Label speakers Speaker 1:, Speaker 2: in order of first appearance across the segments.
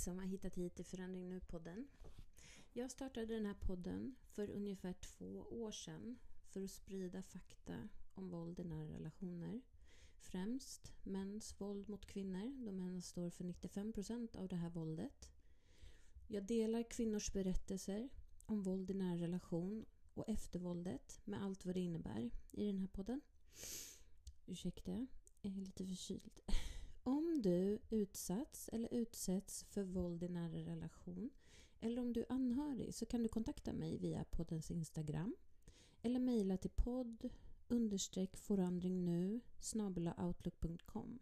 Speaker 1: som har hittat hit till Förändring Nu-podden. Jag startade den här podden för ungefär två år sedan för att sprida fakta om våld i nära relationer. Främst mäns våld mot kvinnor, då männen står för 95% av det här våldet. Jag delar kvinnors berättelser om våld i nära relation och eftervåldet med allt vad det innebär i den här podden. Ursäkta, jag är lite förkyld. Om du utsatts eller utsätts för våld i nära relation eller om du är anhörig så kan du kontakta mig via poddens Instagram eller mejla till podd understreck forandring nu outlook.com.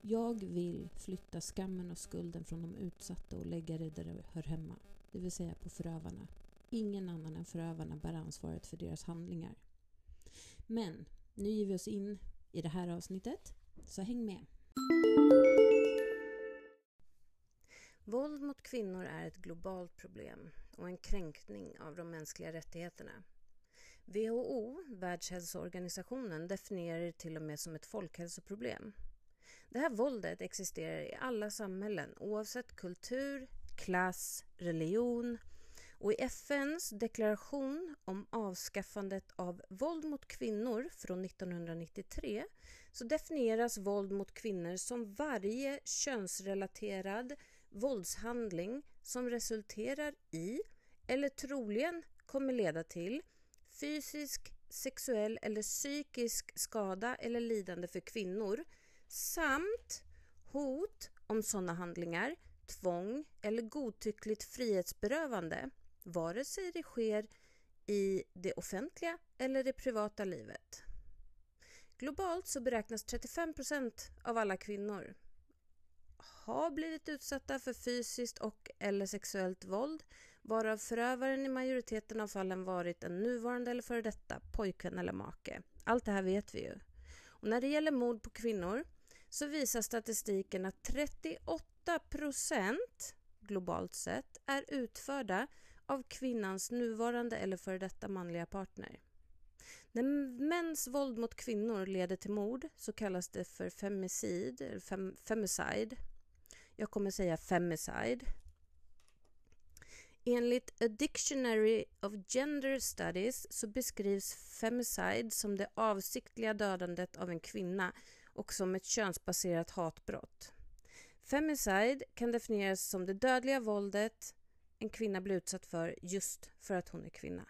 Speaker 1: Jag vill flytta skammen och skulden från de utsatta och lägga det där det hör hemma, det vill säga på förövarna. Ingen annan än förövarna bär ansvaret för deras handlingar. Men nu ger vi oss in i det här avsnittet, så häng med! Våld mot kvinnor är ett globalt problem och en kränkning av de mänskliga rättigheterna. WHO, Världshälsoorganisationen, definierar det till och med som ett folkhälsoproblem. Det här våldet existerar i alla samhällen oavsett kultur, klass, religion och i FNs deklaration om avskaffandet av våld mot kvinnor från 1993 så definieras våld mot kvinnor som varje könsrelaterad våldshandling som resulterar i eller troligen kommer leda till fysisk, sexuell eller psykisk skada eller lidande för kvinnor samt hot om sådana handlingar, tvång eller godtyckligt frihetsberövande vare sig det sker i det offentliga eller det privata livet. Globalt så beräknas 35% av alla kvinnor ha blivit utsatta för fysiskt och eller sexuellt våld varav förövaren i majoriteten av fallen varit en nuvarande eller före detta pojkvän eller make. Allt det här vet vi ju. Och när det gäller mord på kvinnor så visar statistiken att 38 globalt sett är utförda av kvinnans nuvarande eller före detta manliga partner. När mäns våld mot kvinnor leder till mord så kallas det för femicid, fem, femicide. Jag kommer säga femicide. Enligt A Dictionary of Gender Studies så beskrivs femicide som det avsiktliga dödandet av en kvinna och som ett könsbaserat hatbrott. Femicide kan definieras som det dödliga våldet en kvinna blir utsatt för just för att hon är kvinna.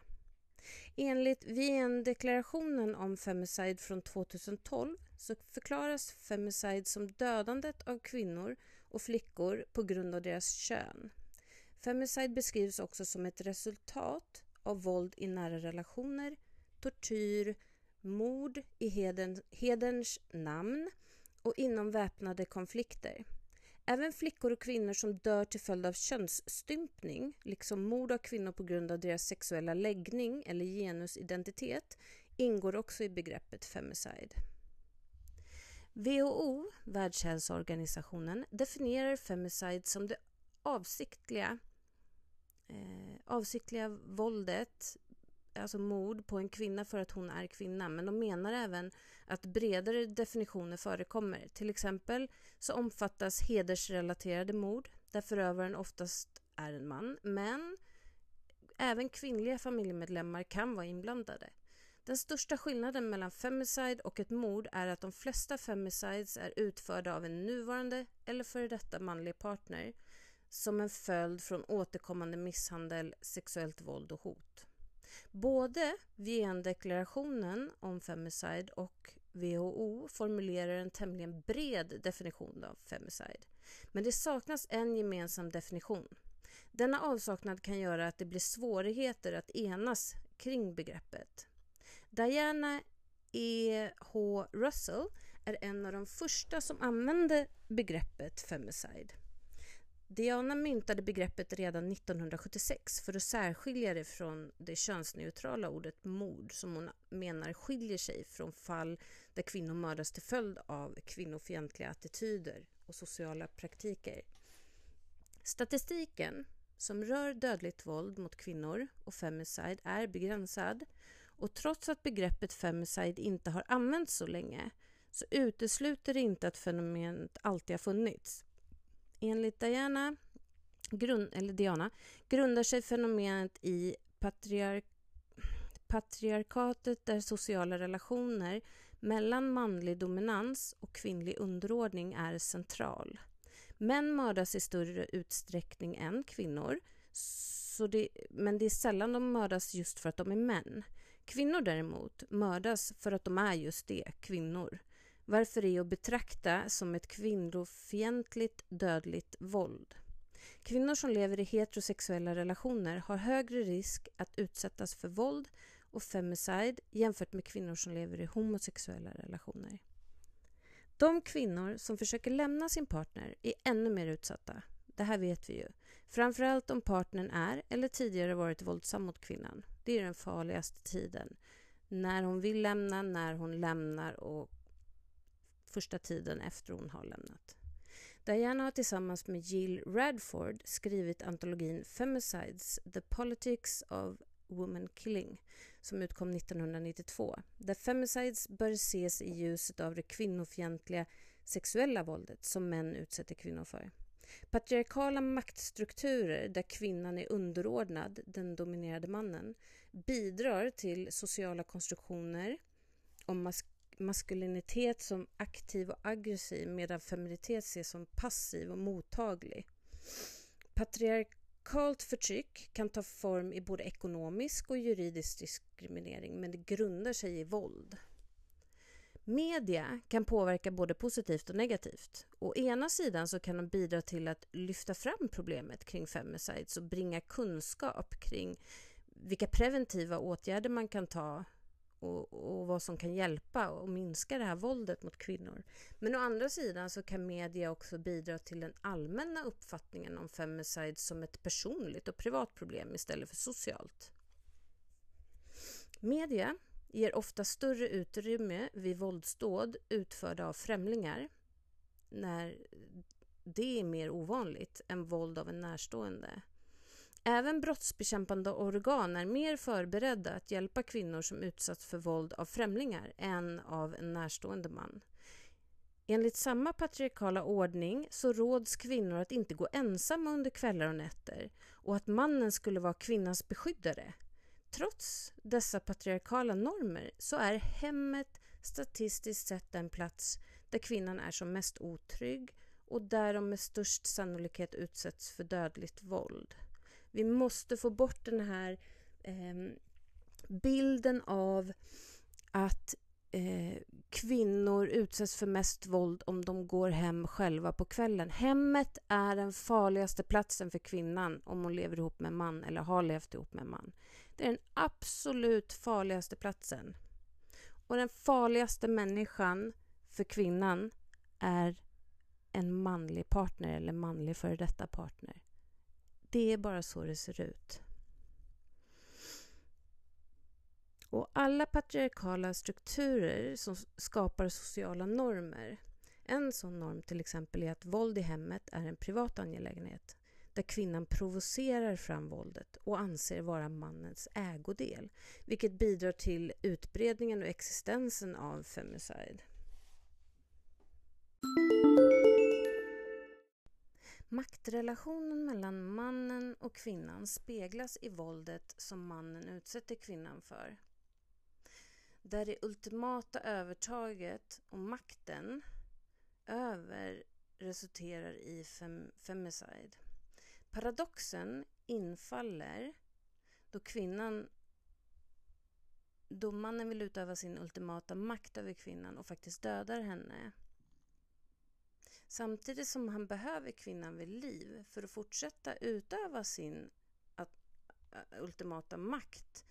Speaker 1: Enligt Wien-deklarationen om femicide från 2012 så förklaras femicide som dödandet av kvinnor och flickor på grund av deras kön. Femicide beskrivs också som ett resultat av våld i nära relationer, tortyr, mord i heden, hederns namn och inom väpnade konflikter. Även flickor och kvinnor som dör till följd av könsstympning, liksom mord av kvinnor på grund av deras sexuella läggning eller genusidentitet, ingår också i begreppet femicide. WHO, Världshälsoorganisationen, definierar femicide som det avsiktliga, eh, avsiktliga våldet alltså mord på en kvinna för att hon är kvinna men de menar även att bredare definitioner förekommer. Till exempel så omfattas hedersrelaterade mord där förövaren oftast är en man men även kvinnliga familjemedlemmar kan vara inblandade. Den största skillnaden mellan femicide och ett mord är att de flesta femicides är utförda av en nuvarande eller före detta manlig partner som en följd från återkommande misshandel, sexuellt våld och hot. Både VN-deklarationen om femicide och WHO formulerar en tämligen bred definition av femicide. Men det saknas en gemensam definition. Denna avsaknad kan göra att det blir svårigheter att enas kring begreppet. Diana E. H. Russell är en av de första som använde begreppet femicide. Diana myntade begreppet redan 1976 för att särskilja det från det könsneutrala ordet mord som hon menar skiljer sig från fall där kvinnor mördas till följd av kvinnofientliga attityder och sociala praktiker. Statistiken som rör dödligt våld mot kvinnor och femicide är begränsad och trots att begreppet femicide inte har använts så länge så utesluter det inte att fenomenet alltid har funnits. Enligt Diana, grund, eller Diana grundar sig fenomenet i patriark, patriarkatet där sociala relationer mellan manlig dominans och kvinnlig underordning är central. Män mördas i större utsträckning än kvinnor så det, men det är sällan de mördas just för att de är män. Kvinnor däremot mördas för att de är just det, kvinnor. Varför är att betrakta som ett kvinnofientligt dödligt våld. Kvinnor som lever i heterosexuella relationer har högre risk att utsättas för våld och femicide jämfört med kvinnor som lever i homosexuella relationer. De kvinnor som försöker lämna sin partner är ännu mer utsatta. Det här vet vi ju. Framförallt om partnern är eller tidigare varit våldsam mot kvinnan. Det är den farligaste tiden. När hon vill lämna, när hon lämnar och första tiden efter hon har lämnat. Diana har tillsammans med Jill Radford skrivit antologin Femicides, The Politics of Woman Killing som utkom 1992 där femicides bör ses i ljuset av det kvinnofientliga sexuella våldet som män utsätter kvinnor för. Patriarkala maktstrukturer där kvinnan är underordnad den dominerade mannen bidrar till sociala konstruktioner om mas maskulinitet som aktiv och aggressiv medan feminitet ses som passiv och mottaglig. Patriarkalt förtryck kan ta form i både ekonomisk och juridisk diskriminering men det grundar sig i våld. Media kan påverka både positivt och negativt. Å ena sidan så kan de bidra till att lyfta fram problemet kring femicides och bringa kunskap kring vilka preventiva åtgärder man kan ta och, och, vad som kan hjälpa och minska det här våldet mot kvinnor. Men å andra sidan så kan media också bidra till den allmänna uppfattningen om femicide som ett personligt och privat problem istället för socialt. Media ger ofta större utrymme vid våldsdåd utförda av främlingar när det är mer ovanligt än våld av en närstående. Även brottsbekämpande organ är mer förberedda att hjälpa kvinnor som utsatts för våld av främlingar än av en närstående man. Enligt samma patriarkala ordning så råds kvinnor att inte gå ensamma under kvällar och nätter och att mannen skulle vara kvinnans beskyddare. Trots dessa patriarkala normer så är hemmet statistiskt sett den plats där kvinnan är som mest otrygg och där de med störst sannolikhet utsätts för dödligt våld. Vi måste få bort den här eh, bilden av att eh, kvinnor utsätts för mest våld om de går hem själva på kvällen. Hemmet är den farligaste platsen för kvinnan om hon lever ihop med en man eller har levt ihop med en man. Det är den absolut farligaste platsen. Och den farligaste människan för kvinnan är en manlig partner eller manlig före detta partner. Det är bara så det ser ut. Och alla patriarkala strukturer som skapar sociala normer. En sån norm till exempel är att våld i hemmet är en privat angelägenhet där kvinnan provocerar fram våldet och anser vara mannens ägodel vilket bidrar till utbredningen och existensen av femicide. Maktrelationen mellan mannen och kvinnan speglas i våldet som mannen utsätter kvinnan för. Där det ultimata övertaget och makten över resulterar i fem femicide. Paradoxen infaller då kvinnan då mannen vill utöva sin ultimata makt över kvinnan och faktiskt dödar henne. Samtidigt som han behöver kvinnan vid liv för att fortsätta utöva sin ultimata makt